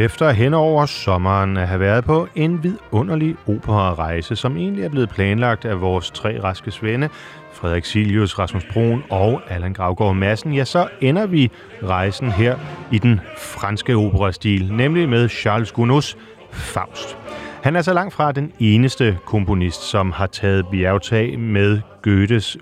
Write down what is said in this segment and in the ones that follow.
Efter hen over sommeren at have været på en vidunderlig operarejse, som egentlig er blevet planlagt af vores tre raske svende, Frederik Silius, Rasmus Brun og Allan Gravgaard Madsen, ja, så ender vi rejsen her i den franske operastil, nemlig med Charles Gounod's Faust. Han er så langt fra den eneste komponist, som har taget bjergtag med Goethes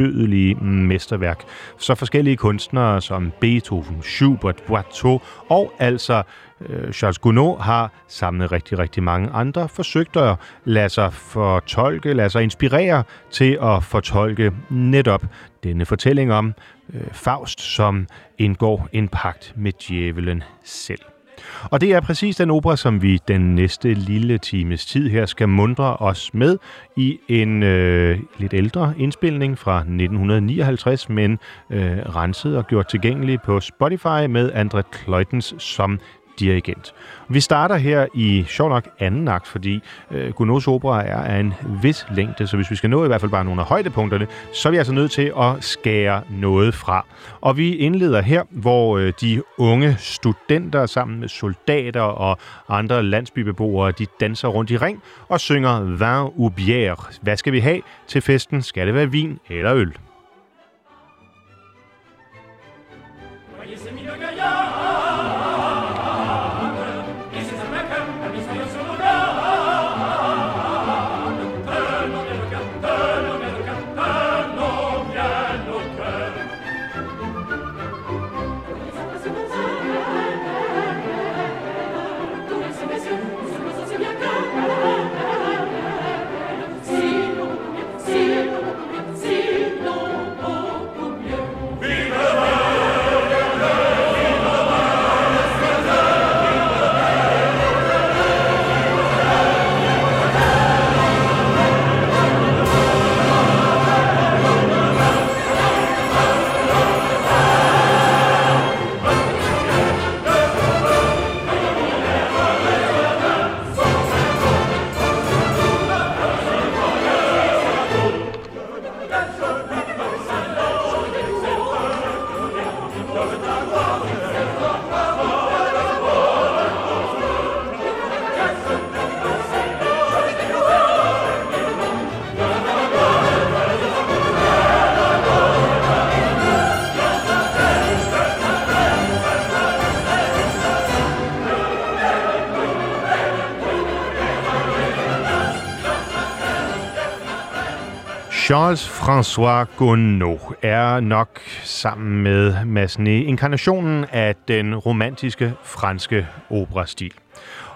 udødelige mesterværk. Så forskellige kunstnere som Beethoven, Schubert, Watteau og altså øh, Charles Gounod har sammen med rigtig, rigtig mange andre forsøgt at lade sig fortolke, lade sig inspirere til at fortolke netop denne fortælling om øh, Faust, som indgår en pagt med djævelen selv. Og det er præcis den opera, som vi den næste lille times tid her skal mundre os med i en øh, lidt ældre indspilning fra 1959, men øh, renset og gjort tilgængelig på Spotify med Andre Kleutens som dirigent. Vi starter her i sjov nok anden akt, fordi øh, Gounod's opera er af en vis længde, så hvis vi skal nå i hvert fald bare nogle af højdepunkterne, så er vi altså nødt til at skære noget fra. Og vi indleder her, hvor øh, de unge studenter sammen med soldater og andre landsbybeboere, de danser rundt i ring og synger Vin ou bière. Hvad skal vi have til festen? Skal det være vin eller øl? Charles-François Gounod er nok sammen med Massenet inkarnationen af den romantiske franske operastil.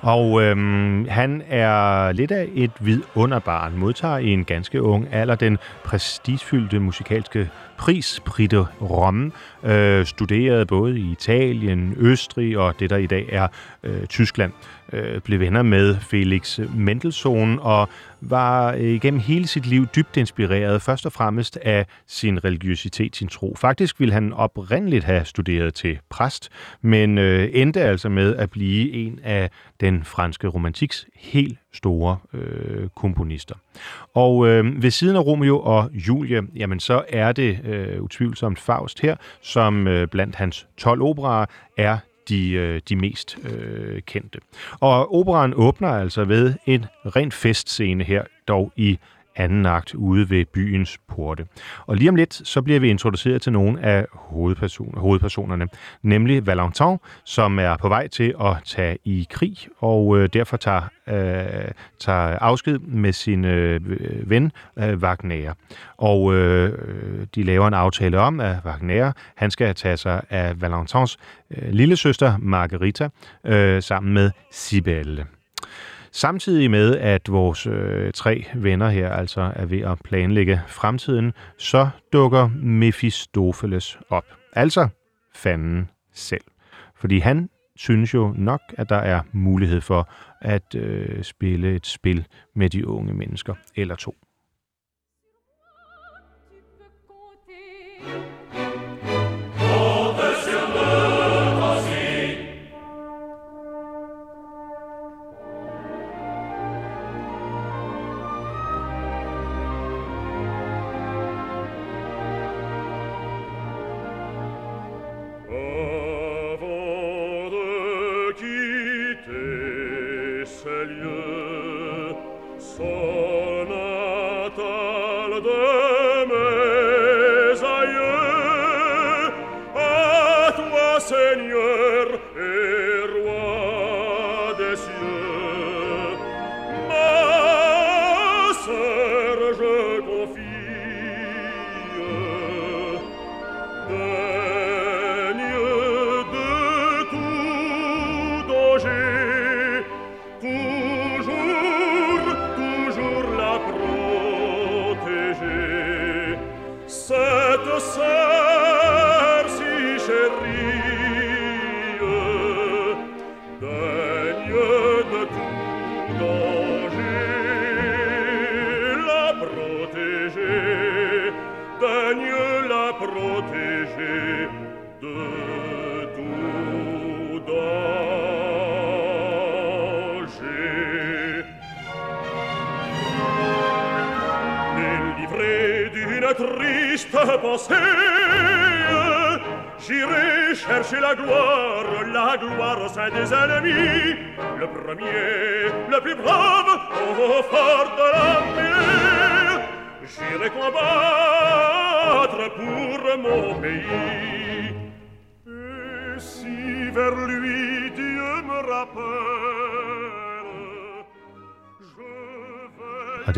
Og øhm, han er lidt af et vidunderbarn, modtager i en ganske ung alder den prestigefyldte musikalske pris, Prix de Rome, øh, studerede både i Italien, Østrig og det, der i dag er øh, Tyskland. Øh, blev venner med Felix Mendelssohn og var øh, gennem hele sit liv dybt inspireret, først og fremmest af sin religiøsitet, sin tro. Faktisk ville han oprindeligt have studeret til præst, men øh, endte altså med at blive en af den franske romantiks helt store øh, komponister. Og øh, ved siden af Romeo og Julie, jamen så er det øh, utvivlsomt Faust her, som øh, blandt hans 12 operer er de, øh, de mest øh, kendte. Og operan åbner altså ved en rent festscene her, dog i anden akt ude ved byens porte. Og lige om lidt, så bliver vi introduceret til nogle af hovedperson- hovedpersonerne, nemlig Valentin, som er på vej til at tage i krig, og øh, derfor tager, øh, tager afsked med sin øh, ven øh, Wagner. Og øh, de laver en aftale om, at Wagner han skal tage sig af Valentins øh, lillesøster Margarita øh, sammen med Sibelle. Samtidig med, at vores øh, tre venner her altså er ved at planlægge fremtiden, så dukker Mephistopheles op. Altså fanden selv. Fordi han synes jo nok, at der er mulighed for at øh, spille et spil med de unge mennesker, eller to.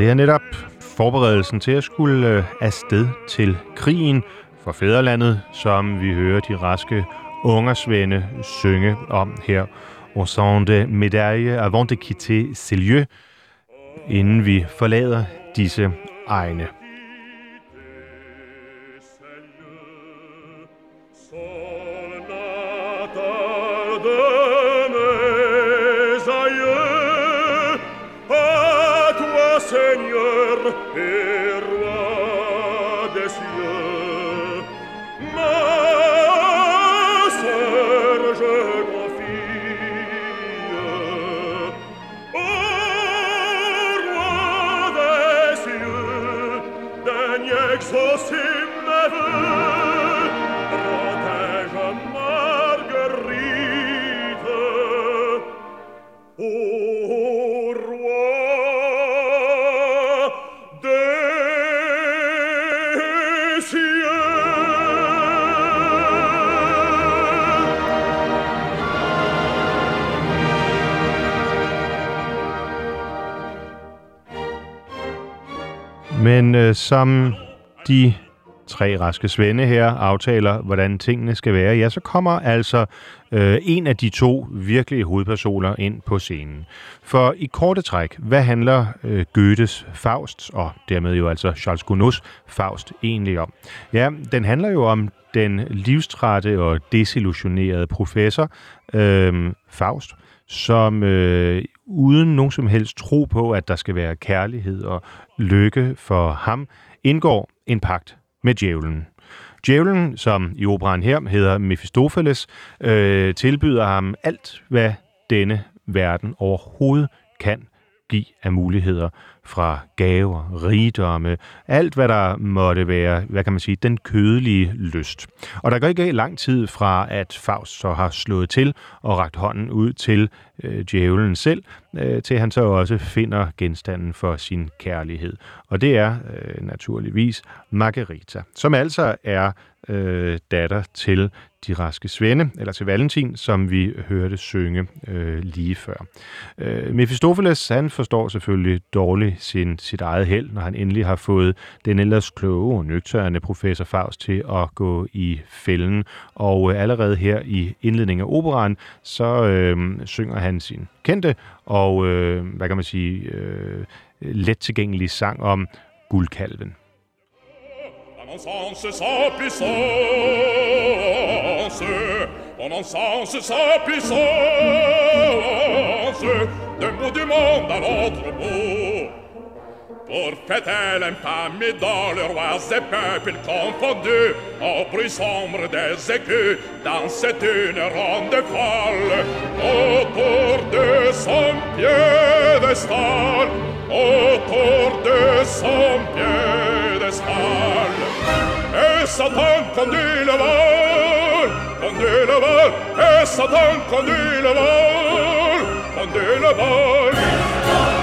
Det er netop forberedelsen til at skulle øh, afsted til krigen for fædrelandet, som vi hører de raske ungersvende synge om her. Au son de médaille avant de quitter ces lieux, inden vi forlader disse egne. Men øh, som de tre raske svende her aftaler, hvordan tingene skal være, ja, så kommer altså øh, en af de to virkelige hovedpersoner ind på scenen. For i korte træk, hvad handler øh, Goethes Faust, og dermed jo altså Charles Gounods Faust egentlig om? Ja, den handler jo om den livstrætte og desillusionerede professor øh, Faust, som øh, uden nogen som helst tro på, at der skal være kærlighed og lykke for ham, indgår en pagt med djævlen. Djævlen, som i operan her hedder Mephistopheles, øh, tilbyder ham alt, hvad denne verden overhovedet kan give af muligheder fra gaver, rigdomme, alt hvad der måtte være, hvad kan man sige, den kødelige lyst. Og der går ikke lang tid fra, at Faust så har slået til og rakt hånden ud til øh, djævlen selv, øh, til han så også finder genstanden for sin kærlighed. Og det er øh, naturligvis Margarita, som altså er øh, datter til de raske svende, eller til Valentin, som vi hørte synge øh, lige før. Øh, Mephistopheles, han forstår selvfølgelig dårligt sin, sit eget held, når han endelig har fået den ellers kloge og nøgtørende professor Faust til at gå i fælden. Og øh, allerede her i indledningen af operan, så øh, synger han sin kendte og, øh, hvad kan man sige, øh, let tilgængelige sang om guldkalven. En un sens sa puissance, en un sens sa puissance, d'un bout du monde à l'autre bout. Pour fêter l'infamie dans le roi et peuples confondus, au bruit sombre des écus, dansait une ronde folle autour de son piédestal, autour de son piédestal. Et Satan conduit le vol, conduit le vol, et Satan conduit le vol, conduit le vol.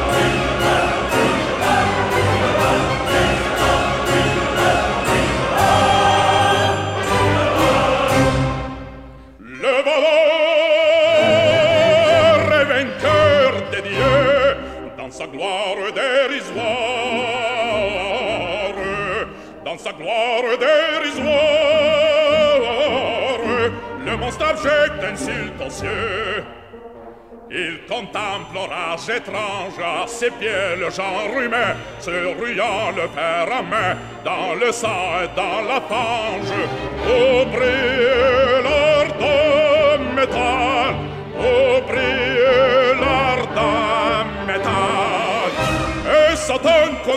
gloire dérisoire. Dans sa gloire dérisoire, le monstre abject insulte aux cieux. Il contemple l'orage étrange à ses pieds le genre humain se ruyant le fer à main dans le sang et dans la fange au brûleur de métal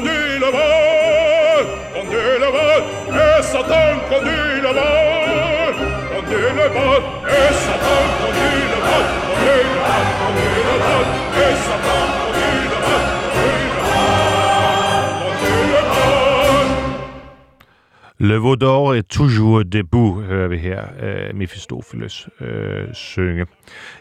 conduit le vol conduit le vol et Satan conduit le vol. Conduit le vol et Satan conduit le vol conduit le vol conduit le vol et Satan Le Vaudor est toujours debout, hører vi her uh, Mephistopheles uh, synge.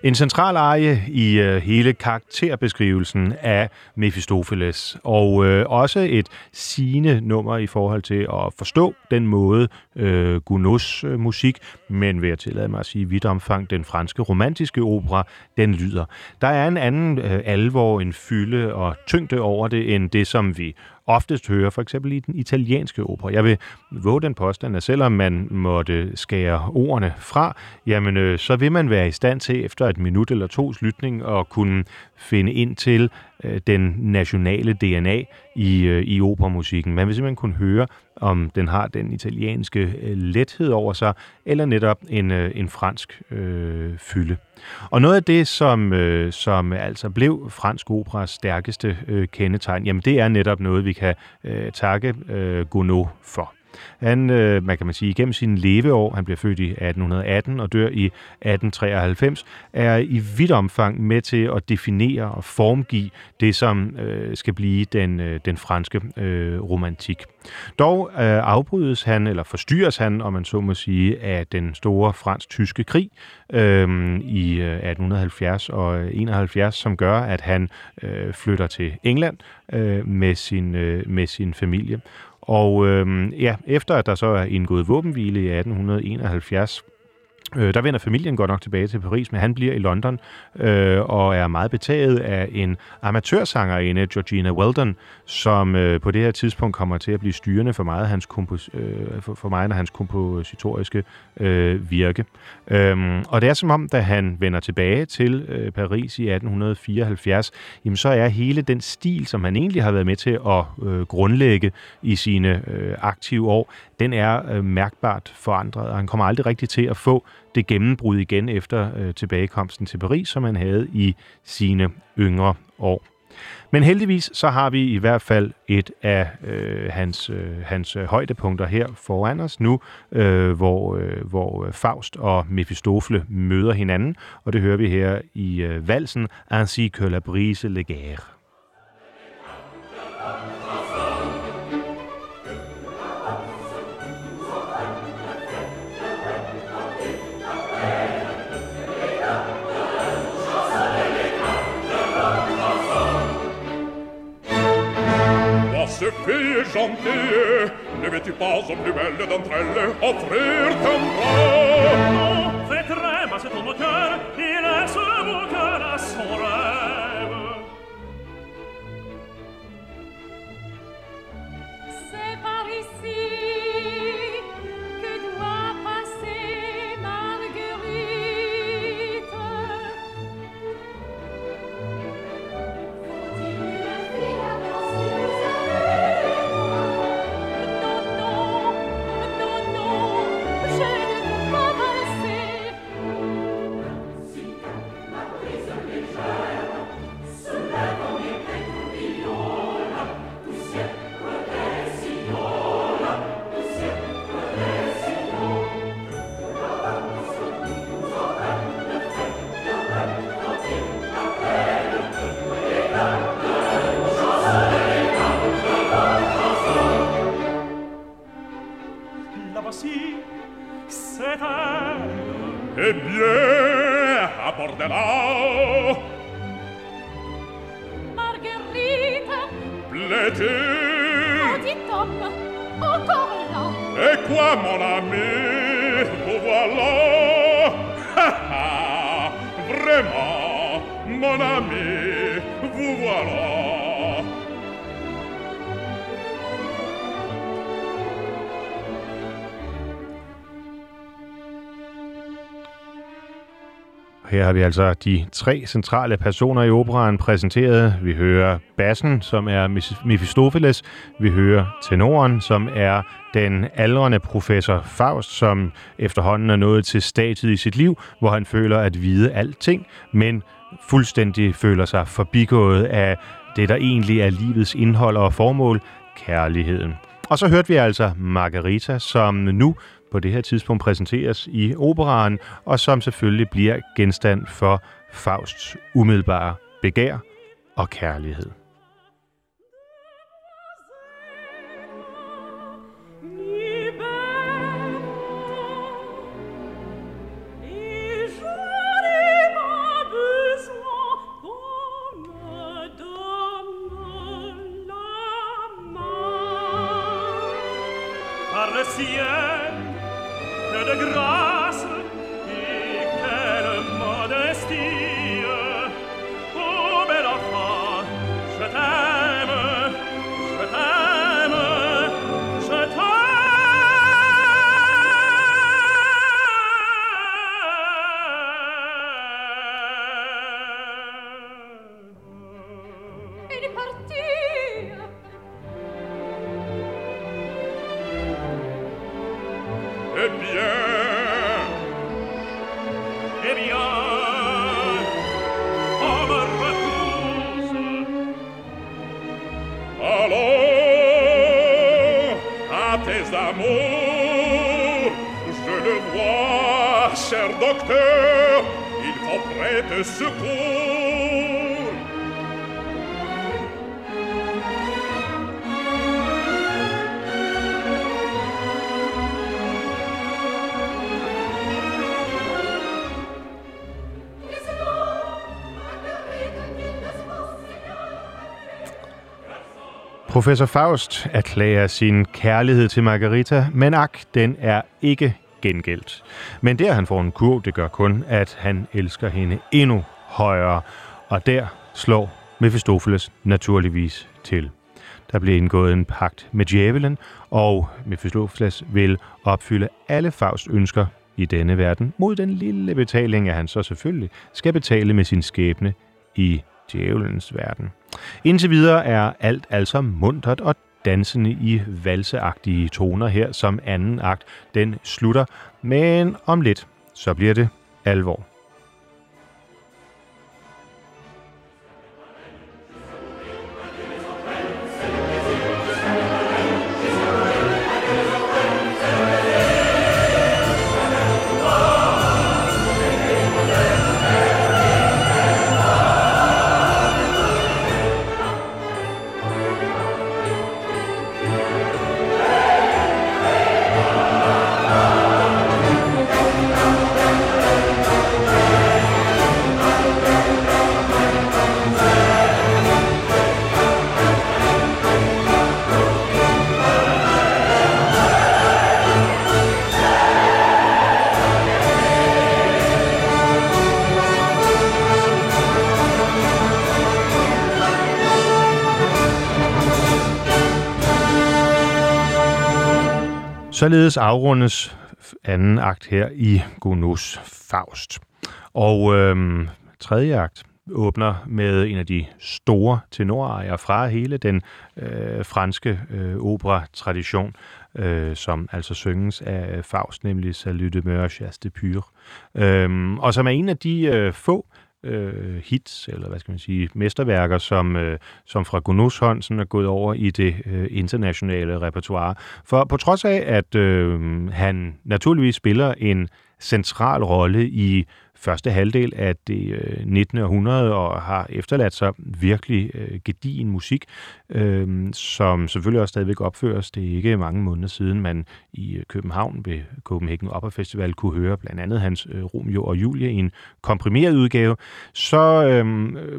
En central eje i uh, hele karakterbeskrivelsen af Mephistopheles, og uh, også et sigende nummer i forhold til at forstå den måde uh, Gounods uh, musik, men ved at tillade mig at sige i vidt omfang, den franske romantiske opera, den lyder. Der er en anden uh, alvor, en fylde og tyngde over det, end det, som vi oftest hører, for eksempel i den italienske opera. Jeg vil våge den påstand, at selvom man måtte skære ordene fra, jamen øh, så vil man være i stand til efter et minut eller tos lytning at kunne finde ind til øh, den nationale DNA i, øh, i operamusikken. Man vil simpelthen kunne høre, om den har den italienske øh, lethed over sig, eller netop en, øh, en fransk øh, fylde. Og noget af det, som, øh, som altså blev fransk operas stærkeste øh, kendetegn, jamen det er netop noget, vi kan øh, takke øh, Gounod for. Han, øh, man kan man sige, igennem sine leveår, han bliver født i 1818 og dør i 1893, er i vidt omfang med til at definere og formgive det, som øh, skal blive den, øh, den franske øh, romantik. Dog øh, afbrydes han, eller forstyrres han, om man så må sige, af den store fransk-tyske krig øh, i øh, 1870 og 71, som gør, at han øh, flytter til England øh, med, sin, øh, med sin familie. Og øh, ja, efter at der så er indgået våbenhvile i 1871, Øh, der vender familien godt nok tilbage til Paris, men han bliver i London øh, og er meget betaget af en amatørsangerinde, Georgina Weldon, som øh, på det her tidspunkt kommer til at blive styrende for meget af hans, kompos, øh, for, for meget af hans kompositoriske øh, virke. Øhm, og det er som om, da han vender tilbage til øh, Paris i 1874, jamen så er hele den stil, som han egentlig har været med til at øh, grundlægge i sine øh, aktive år, den er øh, mærkbart forandret, og han kommer aldrig rigtig til at få det gennembrud igen efter øh, tilbagekomsten til Paris, som han havde i sine yngre år. Men heldigvis så har vi i hvert fald et af øh, hans, øh, hans øh, højdepunkter her foran os nu, øh, hvor, øh, hvor Faust og Mephistofle møder hinanden, og det hører vi her i øh, valsen Ainsi que la brise le fille gentille, ne veux-tu pas, aux plus belles d'entre elles, offrir ton bras Her har vi altså de tre centrale personer i operaen præsenteret. Vi hører bassen, som er Mephistopheles. Vi hører tenoren, som er den aldrende professor Faust, som efterhånden er nået til stadiet i sit liv, hvor han føler at vide alting, men fuldstændig føler sig forbigået af det, der egentlig er livets indhold og formål, kærligheden. Og så hørte vi altså Margarita, som nu på det her tidspunkt præsenteres i operaen, og som selvfølgelig bliver genstand for Fausts umiddelbare begær og kærlighed. Professor Faust erklærer sin kærlighed til Margarita, men ak, den er ikke gengældt. Men der han får en kurv, det gør kun, at han elsker hende endnu højere, og der slår Mephistopheles naturligvis til. Der bliver indgået en pagt med djævelen, og Mephistopheles vil opfylde alle Faust ønsker i denne verden, mod den lille betaling, at han så selvfølgelig skal betale med sin skæbne i djævelens verden. Indtil videre er alt altså muntert og dansende i valseagtige toner her, som anden akt den slutter, men om lidt, så bliver det alvor. Således afrundes anden akt her i Gounod's Faust. Og øhm, tredje akt åbner med en af de store tenorarier fra hele den øh, franske øh, opera-tradition, øh, som altså synges af Faust, nemlig Salut de Meur, Chasse de Pure. Øhm, og som er en af de øh, få øh, Øh, hits, eller hvad skal man sige, mesterværker, som, øh, som fra Gunus hånd sådan er gået over i det øh, internationale repertoire. For på trods af, at øh, han naturligvis spiller en central rolle i første halvdel af det øh, 19. århundrede og har efterladt sig virkelig øh, gedigen musik, øh, som selvfølgelig også stadigvæk opføres. Det er ikke mange måneder siden, man i øh, København ved Copenhagen Opera Festival kunne høre blandt andet hans øh, Romeo og Julie i en komprimeret udgave. Så øh,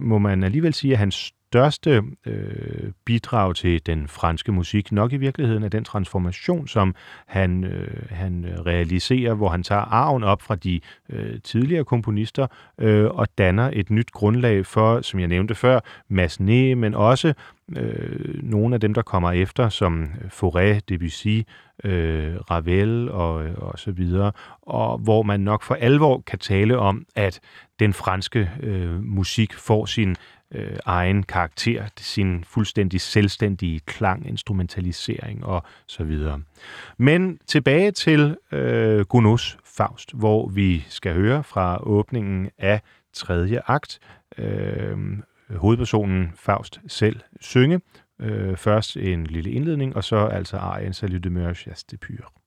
må man alligevel sige, at hans største øh, bidrag til den franske musik nok i virkeligheden er den transformation, som han, øh, han realiserer, hvor han tager arven op fra de øh, tidligere komponister øh, og danner et nyt grundlag for, som jeg nævnte før, Massenet, men også øh, nogle af dem, der kommer efter, som Fauré, Debussy, øh, Ravel og, øh, og så videre, og hvor man nok for alvor kan tale om, at den franske øh, musik får sin øh, egen karakter, sin fuldstændig selvstændige klang, instrumentalisering og så videre. Men tilbage til øh, Gunos Faust, hvor vi skal høre fra åbningen af tredje akt, øh, hovedpersonen Faust selv synge. Øh, først en lille indledning, og så altså arien Salut de Meurs de Pure.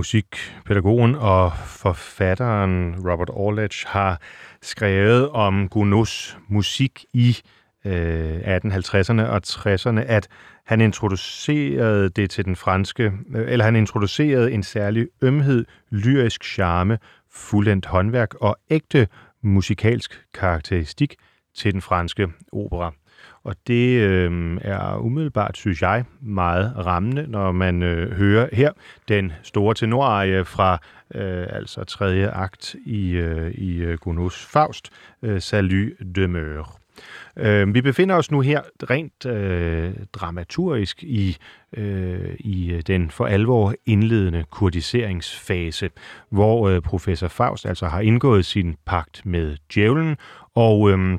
Musikpædagogen og forfatteren Robert Orledge har skrevet om Gounods musik i øh, 1850'erne og 60'erne, at han introducerede det til den franske, øh, eller han introducerede en særlig ømhed, lyrisk charme, fuldendt håndværk og ægte musikalsk karakteristik til den franske opera. Og det øh, er umiddelbart, synes jeg, meget rammende, når man øh, hører her den store tenorarie fra øh, altså tredje akt i, øh, i øh, Gounods Faust, øh, Salut demeure. Øh, vi befinder os nu her rent øh, dramaturgisk i, øh, i øh, den for alvor indledende kurdiseringsfase, hvor øh, professor Faust altså har indgået sin pagt med djævlen, og øh,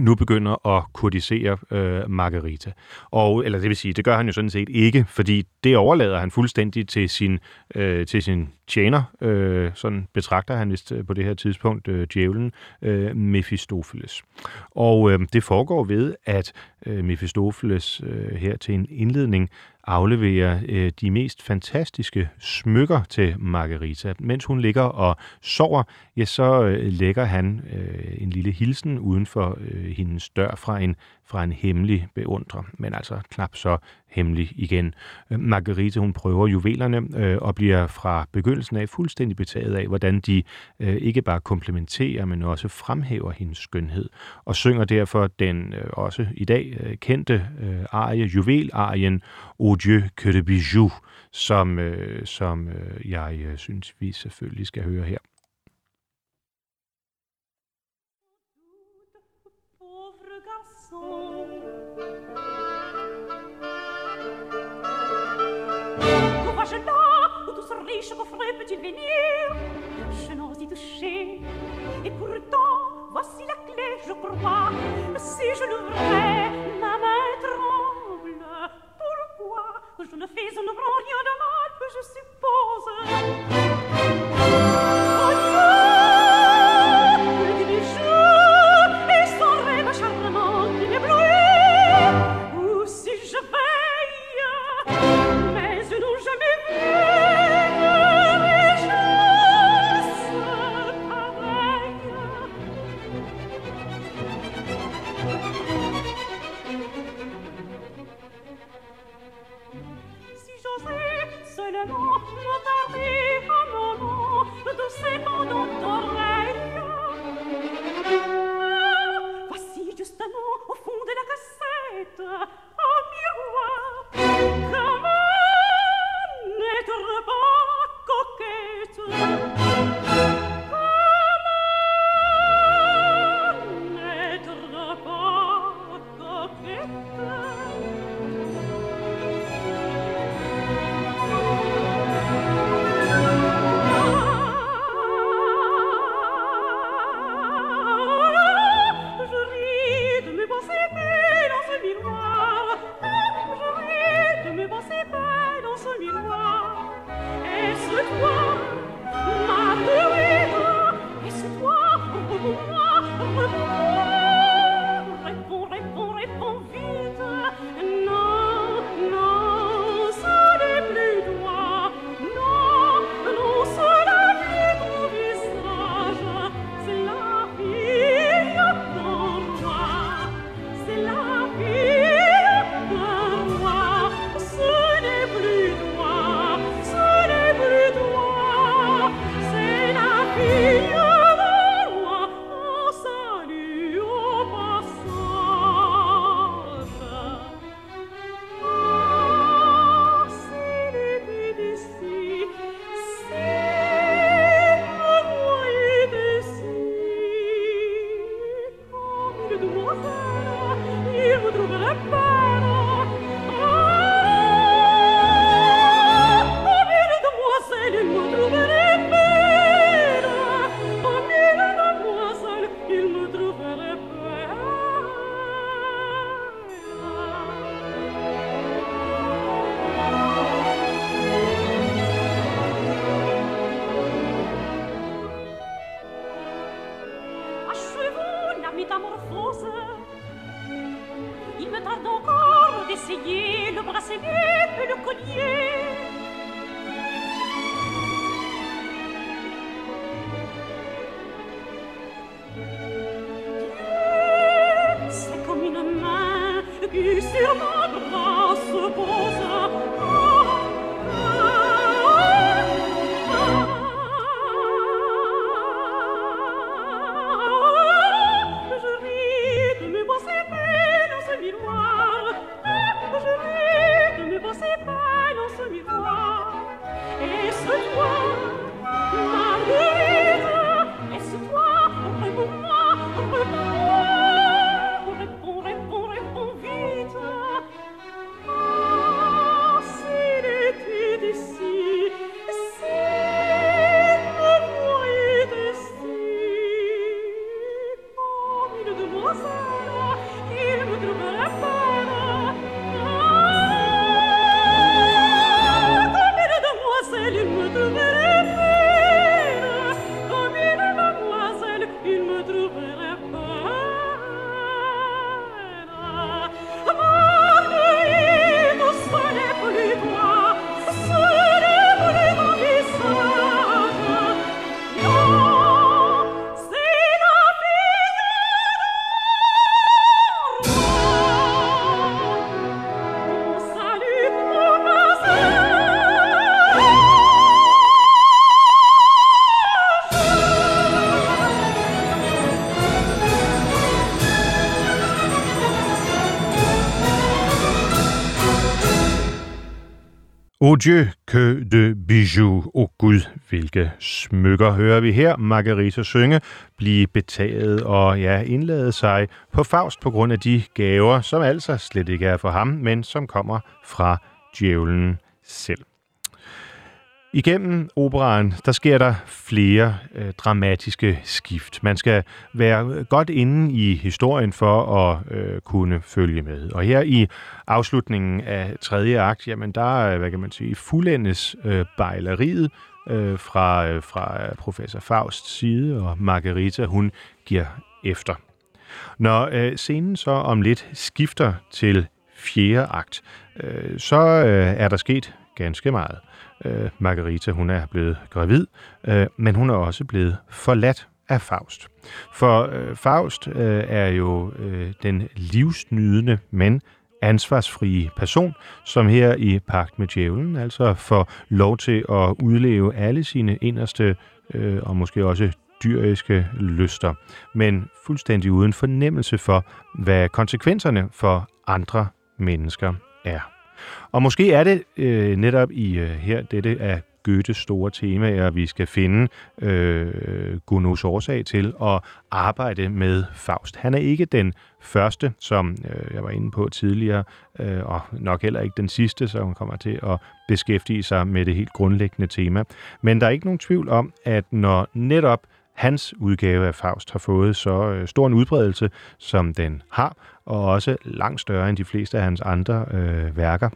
nu begynder at kurdisere øh, Margarita. Og, eller det vil sige, det gør han jo sådan set ikke, fordi det overlader han fuldstændig til sin, øh, til sin tjener, øh, sådan betragter han vist øh, på det her tidspunkt øh, djævlen, øh, Mephistopheles. Og øh, det foregår ved, at øh, Mephistopheles øh, her til en indledning afleverer øh, de mest fantastiske smykker til Margarita. Mens hun ligger og sover, ja, så øh, lægger han øh, en lille hilsen uden for øh, hendes dør fra en, fra en hemmelig beundrer, men altså knap så hemmelig igen. Øh, Margarita, hun prøver juvelerne øh, og bliver fra begyndelsen af fuldstændig betaget af, hvordan de øh, ikke bare komplementerer, men også fremhæver hendes skønhed, og synger derfor den øh, også i dag øh, kendte øh, arie, juvelarien Au Dieu que de bijou, som, øh, som øh, jeg øh, synes, vi selvfølgelig skal høre her. Riche coffret peut-il venir? Je n'ose y toucher. Et pourtant, voici la clé, je crois. Si je l'ouvrais, ma main tremble. Pourquoi Je ne fais, ne prends rien de mal, je suppose? Dieu, que de bijoux. O oh Gud, hvilke smykker hører vi her. Margarita synge, blive betaget og ja, indlade sig på Faust på grund af de gaver, som altså slet ikke er for ham, men som kommer fra djævlen selv. Igennem operaen, der sker der flere øh, dramatiske skift. Man skal være godt inde i historien for at øh, kunne følge med. Og her i afslutningen af tredje akt, jamen der, øh, hvad kan man sige, fuldendes øh, bejleriet øh, fra, øh, fra professor Fausts side, og Margarita, hun giver efter. Når øh, scenen så om lidt skifter til fjerde akt, øh, så øh, er der sket ganske meget. Øh, Margarita, hun er blevet gravid, øh, men hun er også blevet forladt af Faust. For øh, Faust øh, er jo øh, den livsnydende, men ansvarsfrie person, som her i pagt med djævlen altså får lov til at udleve alle sine inderste øh, og måske også dyriske lyster, men fuldstændig uden fornemmelse for, hvad konsekvenserne for andre mennesker er. Og måske er det øh, netop i øh, her dette af Goethes store temaer, vi skal finde øh, Gunnos årsag til at arbejde med Faust. Han er ikke den første, som øh, jeg var inde på tidligere, øh, og nok heller ikke den sidste, som kommer til at beskæftige sig med det helt grundlæggende tema. Men der er ikke nogen tvivl om, at når netop hans udgave af Faust har fået så øh, stor en udbredelse, som den har, og også langt større end de fleste af hans andre øh, værker,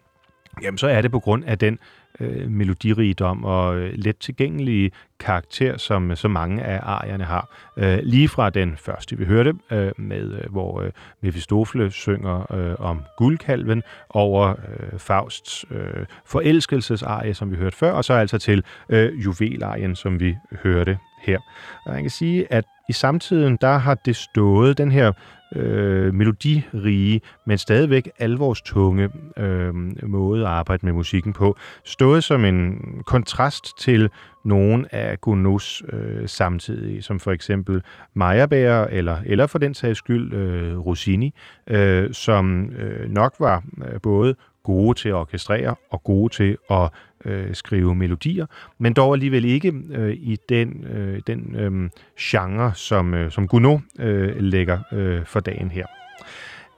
jamen så er det på grund af den øh, melodirigdom og øh, let tilgængelige karakter, som øh, så mange af arierne har. Øh, lige fra den første, vi hørte, øh, med øh, hvor øh, Mephistopheles synger øh, om guldkalven over øh, Fausts øh, forelskelsesarie, som vi hørte før, og så altså til øh, juvelarien, som vi hørte her. Og man kan sige, at i samtiden, der har det stået den her øh, melodirige, men stadigvæk alvorstunge øh, måde at arbejde med musikken på, stået som en kontrast til nogle af Gounods øh, samtidige, som for eksempel Meyerbeer, eller, eller for den sags skyld øh, Rossini, øh, som øh, nok var øh, både gode til at orkestrere og gode til at øh, skrive melodier, men dog alligevel ikke øh, i den, øh, den øh, genre, som, øh, som Gounod øh, lægger øh, for dagen her.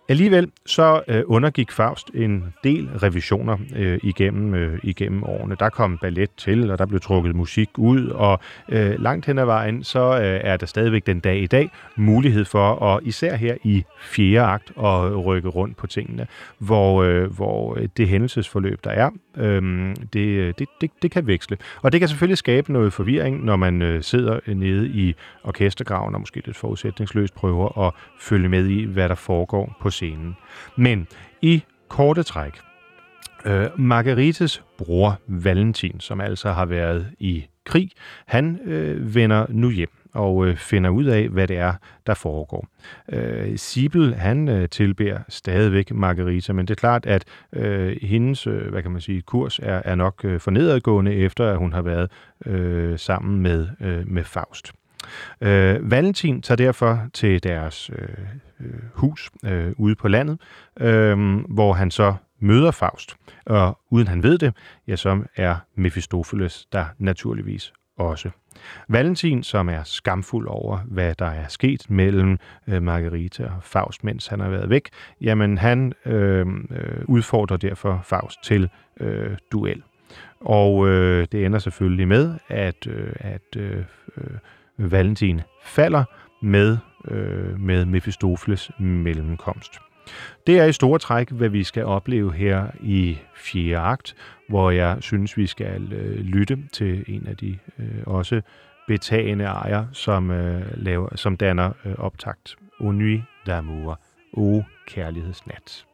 Alligevel så øh, undergik Faust en del revisioner øh, igennem, øh, igennem årene. Der kom ballet til, og der blev trukket musik ud, og øh, langt hen ad vejen, så øh, er der stadigvæk den dag i dag mulighed for, og især her i fjerde akt, at rykke rundt på tingene, hvor, øh, hvor det hændelsesforløb, der er, øh, det, det, det, det kan veksle. Og det kan selvfølgelig skabe noget forvirring, når man øh, sidder nede i orkestergraven og måske lidt forudsætningsløst prøver at følge med i, hvad der foregår på scenen. Men i korte træk, øh, Margarites bror Valentin, som altså har været i krig, han øh, vender nu hjem og øh, finder ud af, hvad det er, der foregår. Øh, Sibel, han øh, tilbærer stadigvæk Margarita, men det er klart, at øh, hendes, øh, hvad kan man sige, kurs er, er nok øh, for nedadgående, efter at hun har været øh, sammen med, øh, med Faust. Øh, Valentin tager derfor til deres øh, øh, hus øh, ude på landet, øh, hvor han så møder Faust. Og uden han ved det, ja, så er Mephistopheles der naturligvis også. Valentin, som er skamfuld over, hvad der er sket mellem øh, Margarita og Faust, mens han har været væk, jamen han øh, øh udfordrer derfor Faust til øh, duel. Og øh, det ender selvfølgelig med, at, øh, at øh, øh Valentin falder med, øh, med Mephistopheles mellemkomst. Det er i store træk, hvad vi skal opleve her i fjerde akt, hvor jeg synes, vi skal øh, lytte til en af de øh, også betagende ejer, som, øh, laver, som danner øh, optakt. O nuit d'amour, o kærlighedsnat.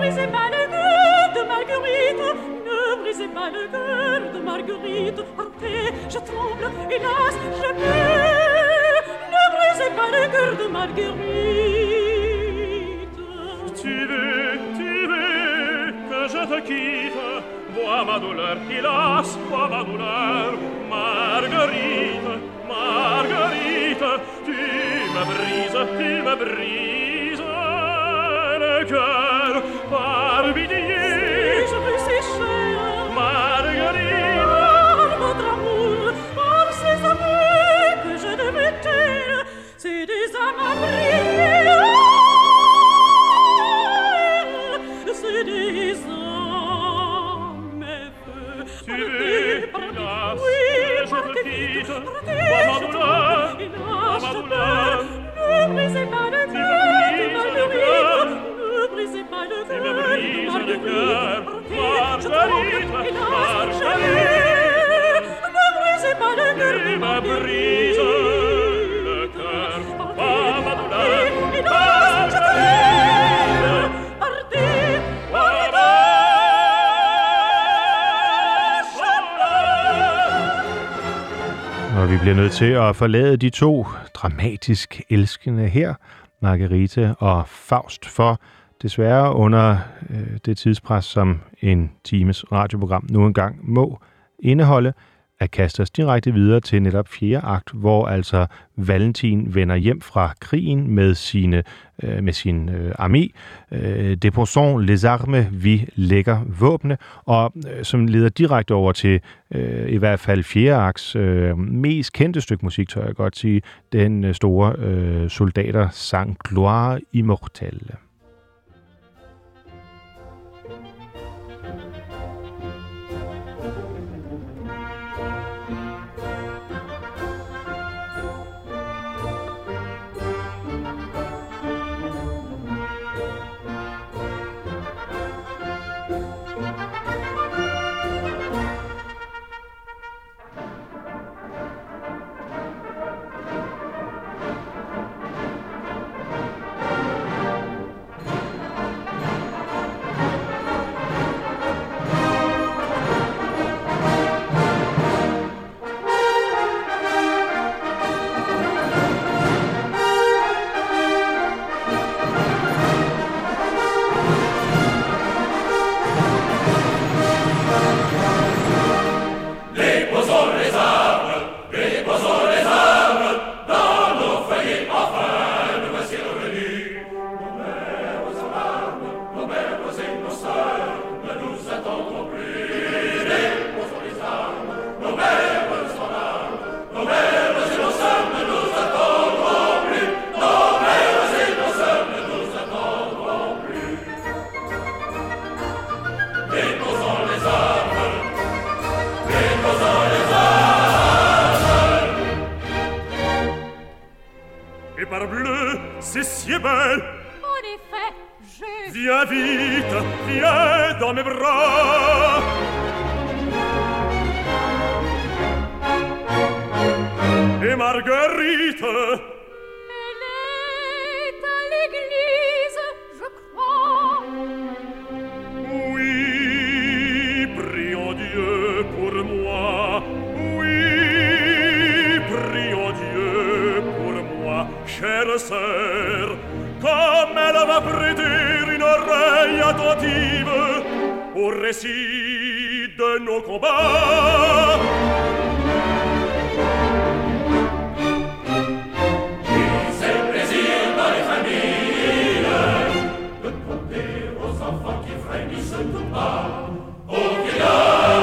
Ne brisez pas le cœur de Marguerite, ne brisez pas le cœur de Marguerite. Partez, je tremble, hélas, je meurs. Ne brisez pas le cœur de Marguerite. Tu veux, tu veux que je te quitte? Vois ma douleur, hélas, vois ma douleur. Marguerite, Marguerite, tu me brises, tu me brises le cœur. Ruby til at forlade de to dramatisk elskende her, Margarete og Faust, for desværre under øh, det tidspres, som en times radioprogram nu engang må indeholde, at kaste os direkte videre til netop fjerde akt, hvor altså Valentin vender hjem fra krigen med, sine, øh, med sin øh, armé. Øh, Deposons les armes, vi lægger våbne, og øh, som leder direkte over til øh, i hvert fald fjerde akts øh, mest kendte stykke musik, tør jeg godt sige, den øh, store øh, soldater sang Gloire Immortelle. parbleu, c'est si belle. En effet, je... Viens vite, viens dans mes bras. Et Marguerite, ser come la va predir in oreia dotive o reside no combat Qui frémissent tout bas, au village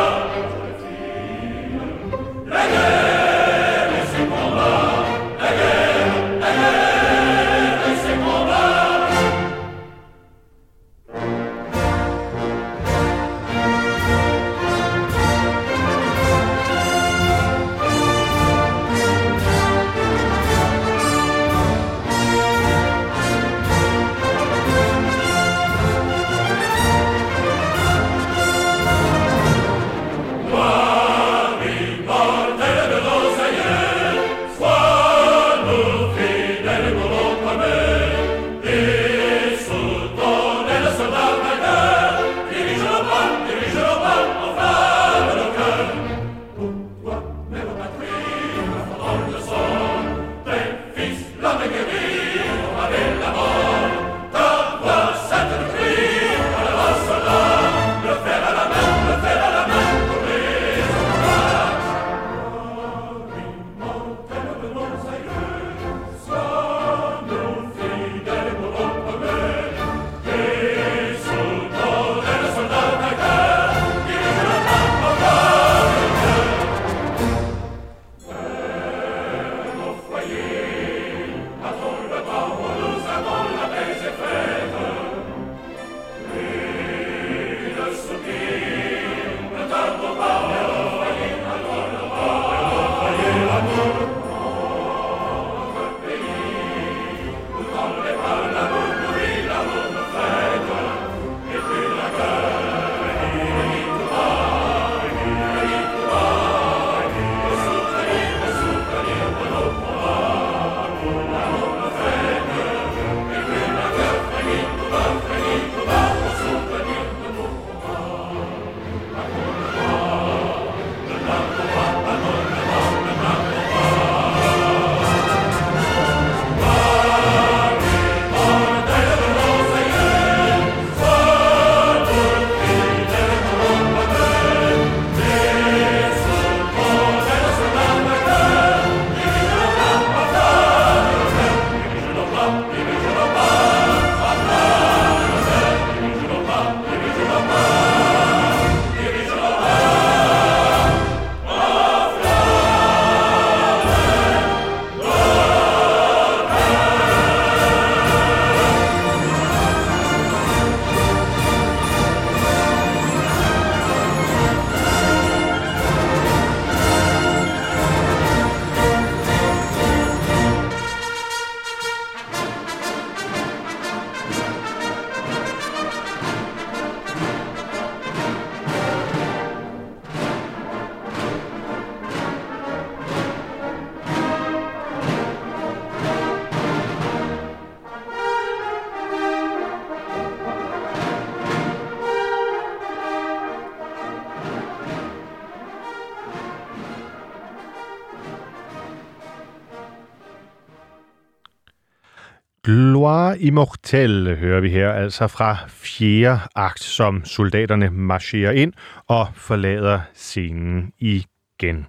Gloire Immortelle hører vi her, altså fra fjerde akt, som soldaterne marcherer ind og forlader scenen igen.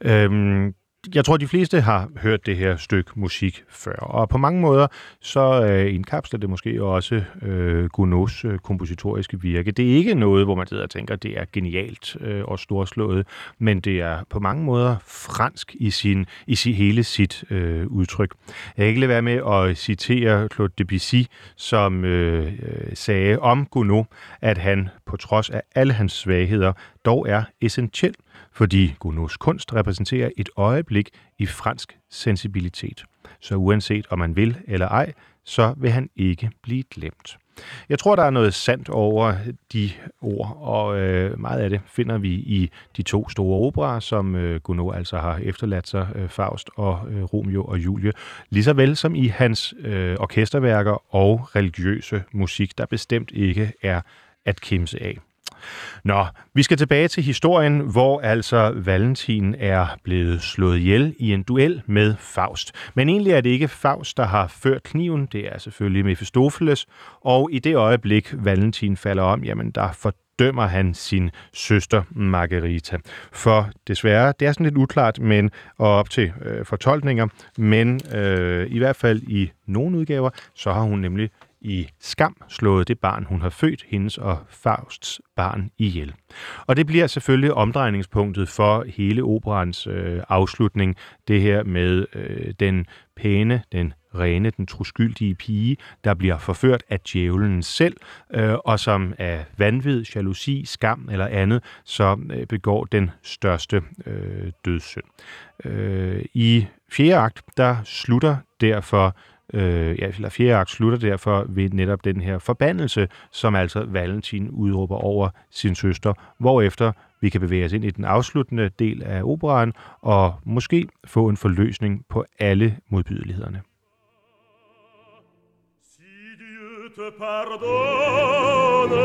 Øhm, jeg tror, de fleste har hørt det her stykke musik før, og på mange måder så øh, indkapsler det måske også øh, Gounods øh, kompositoriske virke. Det er ikke noget, hvor man sidder og tænker, det er genialt øh, og storslået, men det er på mange måder fransk i, sin, i sin, hele sit øh, udtryk. Jeg kan ikke lade være med at citere Claude Debussy, som øh, øh sagde om Gounod, at han på trods af alle hans svagheder dog er essentiel fordi Gounods kunst repræsenterer et øjeblik i fransk sensibilitet. Så uanset om man vil eller ej, så vil han ikke blive glemt. Jeg tror, der er noget sandt over de ord, og øh, meget af det finder vi i de to store operer, som øh, Gounod altså har efterladt sig, øh, Faust og øh, Romeo og Julie, lige så vel som i hans øh, orkesterværker og religiøse musik, der bestemt ikke er at kimse af. Nå, vi skal tilbage til historien, hvor altså Valentin er blevet slået ihjel i en duel med Faust. Men egentlig er det ikke Faust, der har ført kniven, det er selvfølgelig Mephistopheles, og i det øjeblik Valentin falder om, jamen der fordømmer han sin søster Margarita. For desværre, det er sådan lidt uklart, men og op til øh, fortolkninger, men øh, i hvert fald i nogle udgaver, så har hun nemlig i skam slået det barn, hun har født, hendes og Fausts barn, ihjel. Og det bliver selvfølgelig omdrejningspunktet for hele operans øh, afslutning, det her med øh, den pæne, den rene, den troskyldige pige, der bliver forført af djævlen selv, øh, og som af vanvid, jalousi, skam eller andet, så øh, begår den største øh, dødssynd. Øh, I fjerde akt, der slutter derfor øh, ja, eller fjerde akt slutter derfor ved netop den her forbandelse, som altså Valentin udråber over sin søster, hvorefter vi kan bevæge os ind i den afsluttende del af operaen og måske få en forløsning på alle modbydelighederne. Si te pardonne,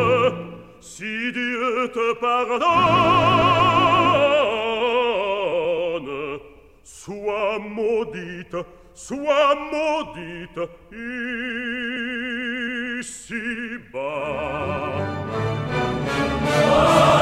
si Dieu te pardonne, sua modita, sua modita, i. Oh!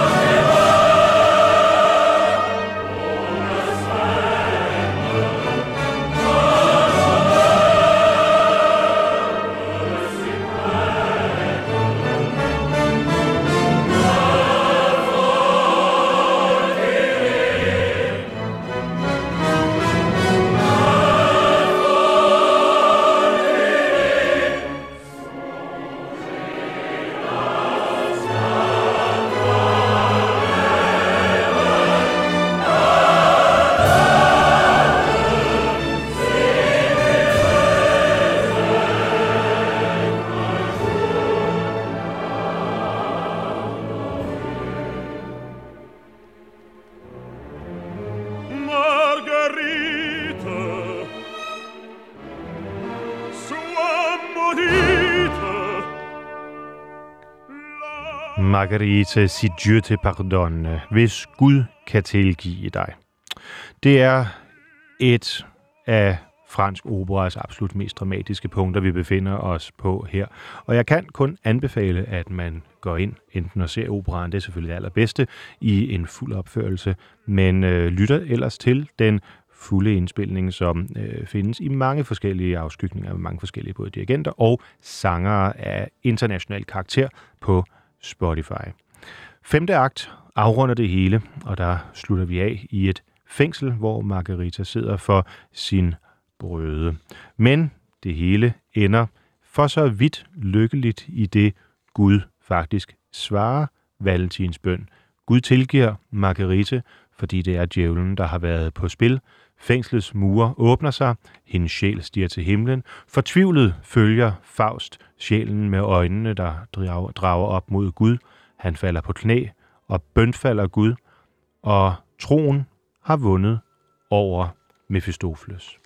Si Dieu te pardonne, hvis Gud kan tilgive dig. Det er et af fransk operas absolut mest dramatiske punkter, vi befinder os på her. Og jeg kan kun anbefale, at man går ind, enten og ser operaen, det er selvfølgelig det allerbedste, i en fuld opførelse, men øh, lytter ellers til den fulde indspilning, som øh, findes i mange forskellige afskygninger med mange forskellige både dirigenter og sangere af international karakter på Spotify. Femte akt afrunder det hele, og der slutter vi af i et fængsel, hvor Margarita sidder for sin brøde. Men det hele ender for så vidt lykkeligt i det Gud faktisk svarer Valentins bøn. Gud tilgiver Margarite, fordi det er djævlen, der har været på spil. Fængslets mure åbner sig, hendes sjæl stiger til himlen. Fortvivlet følger Faust sjælen med øjnene, der drager op mod Gud. Han falder på knæ og bønfalder Gud, og troen har vundet over Mephistopheles.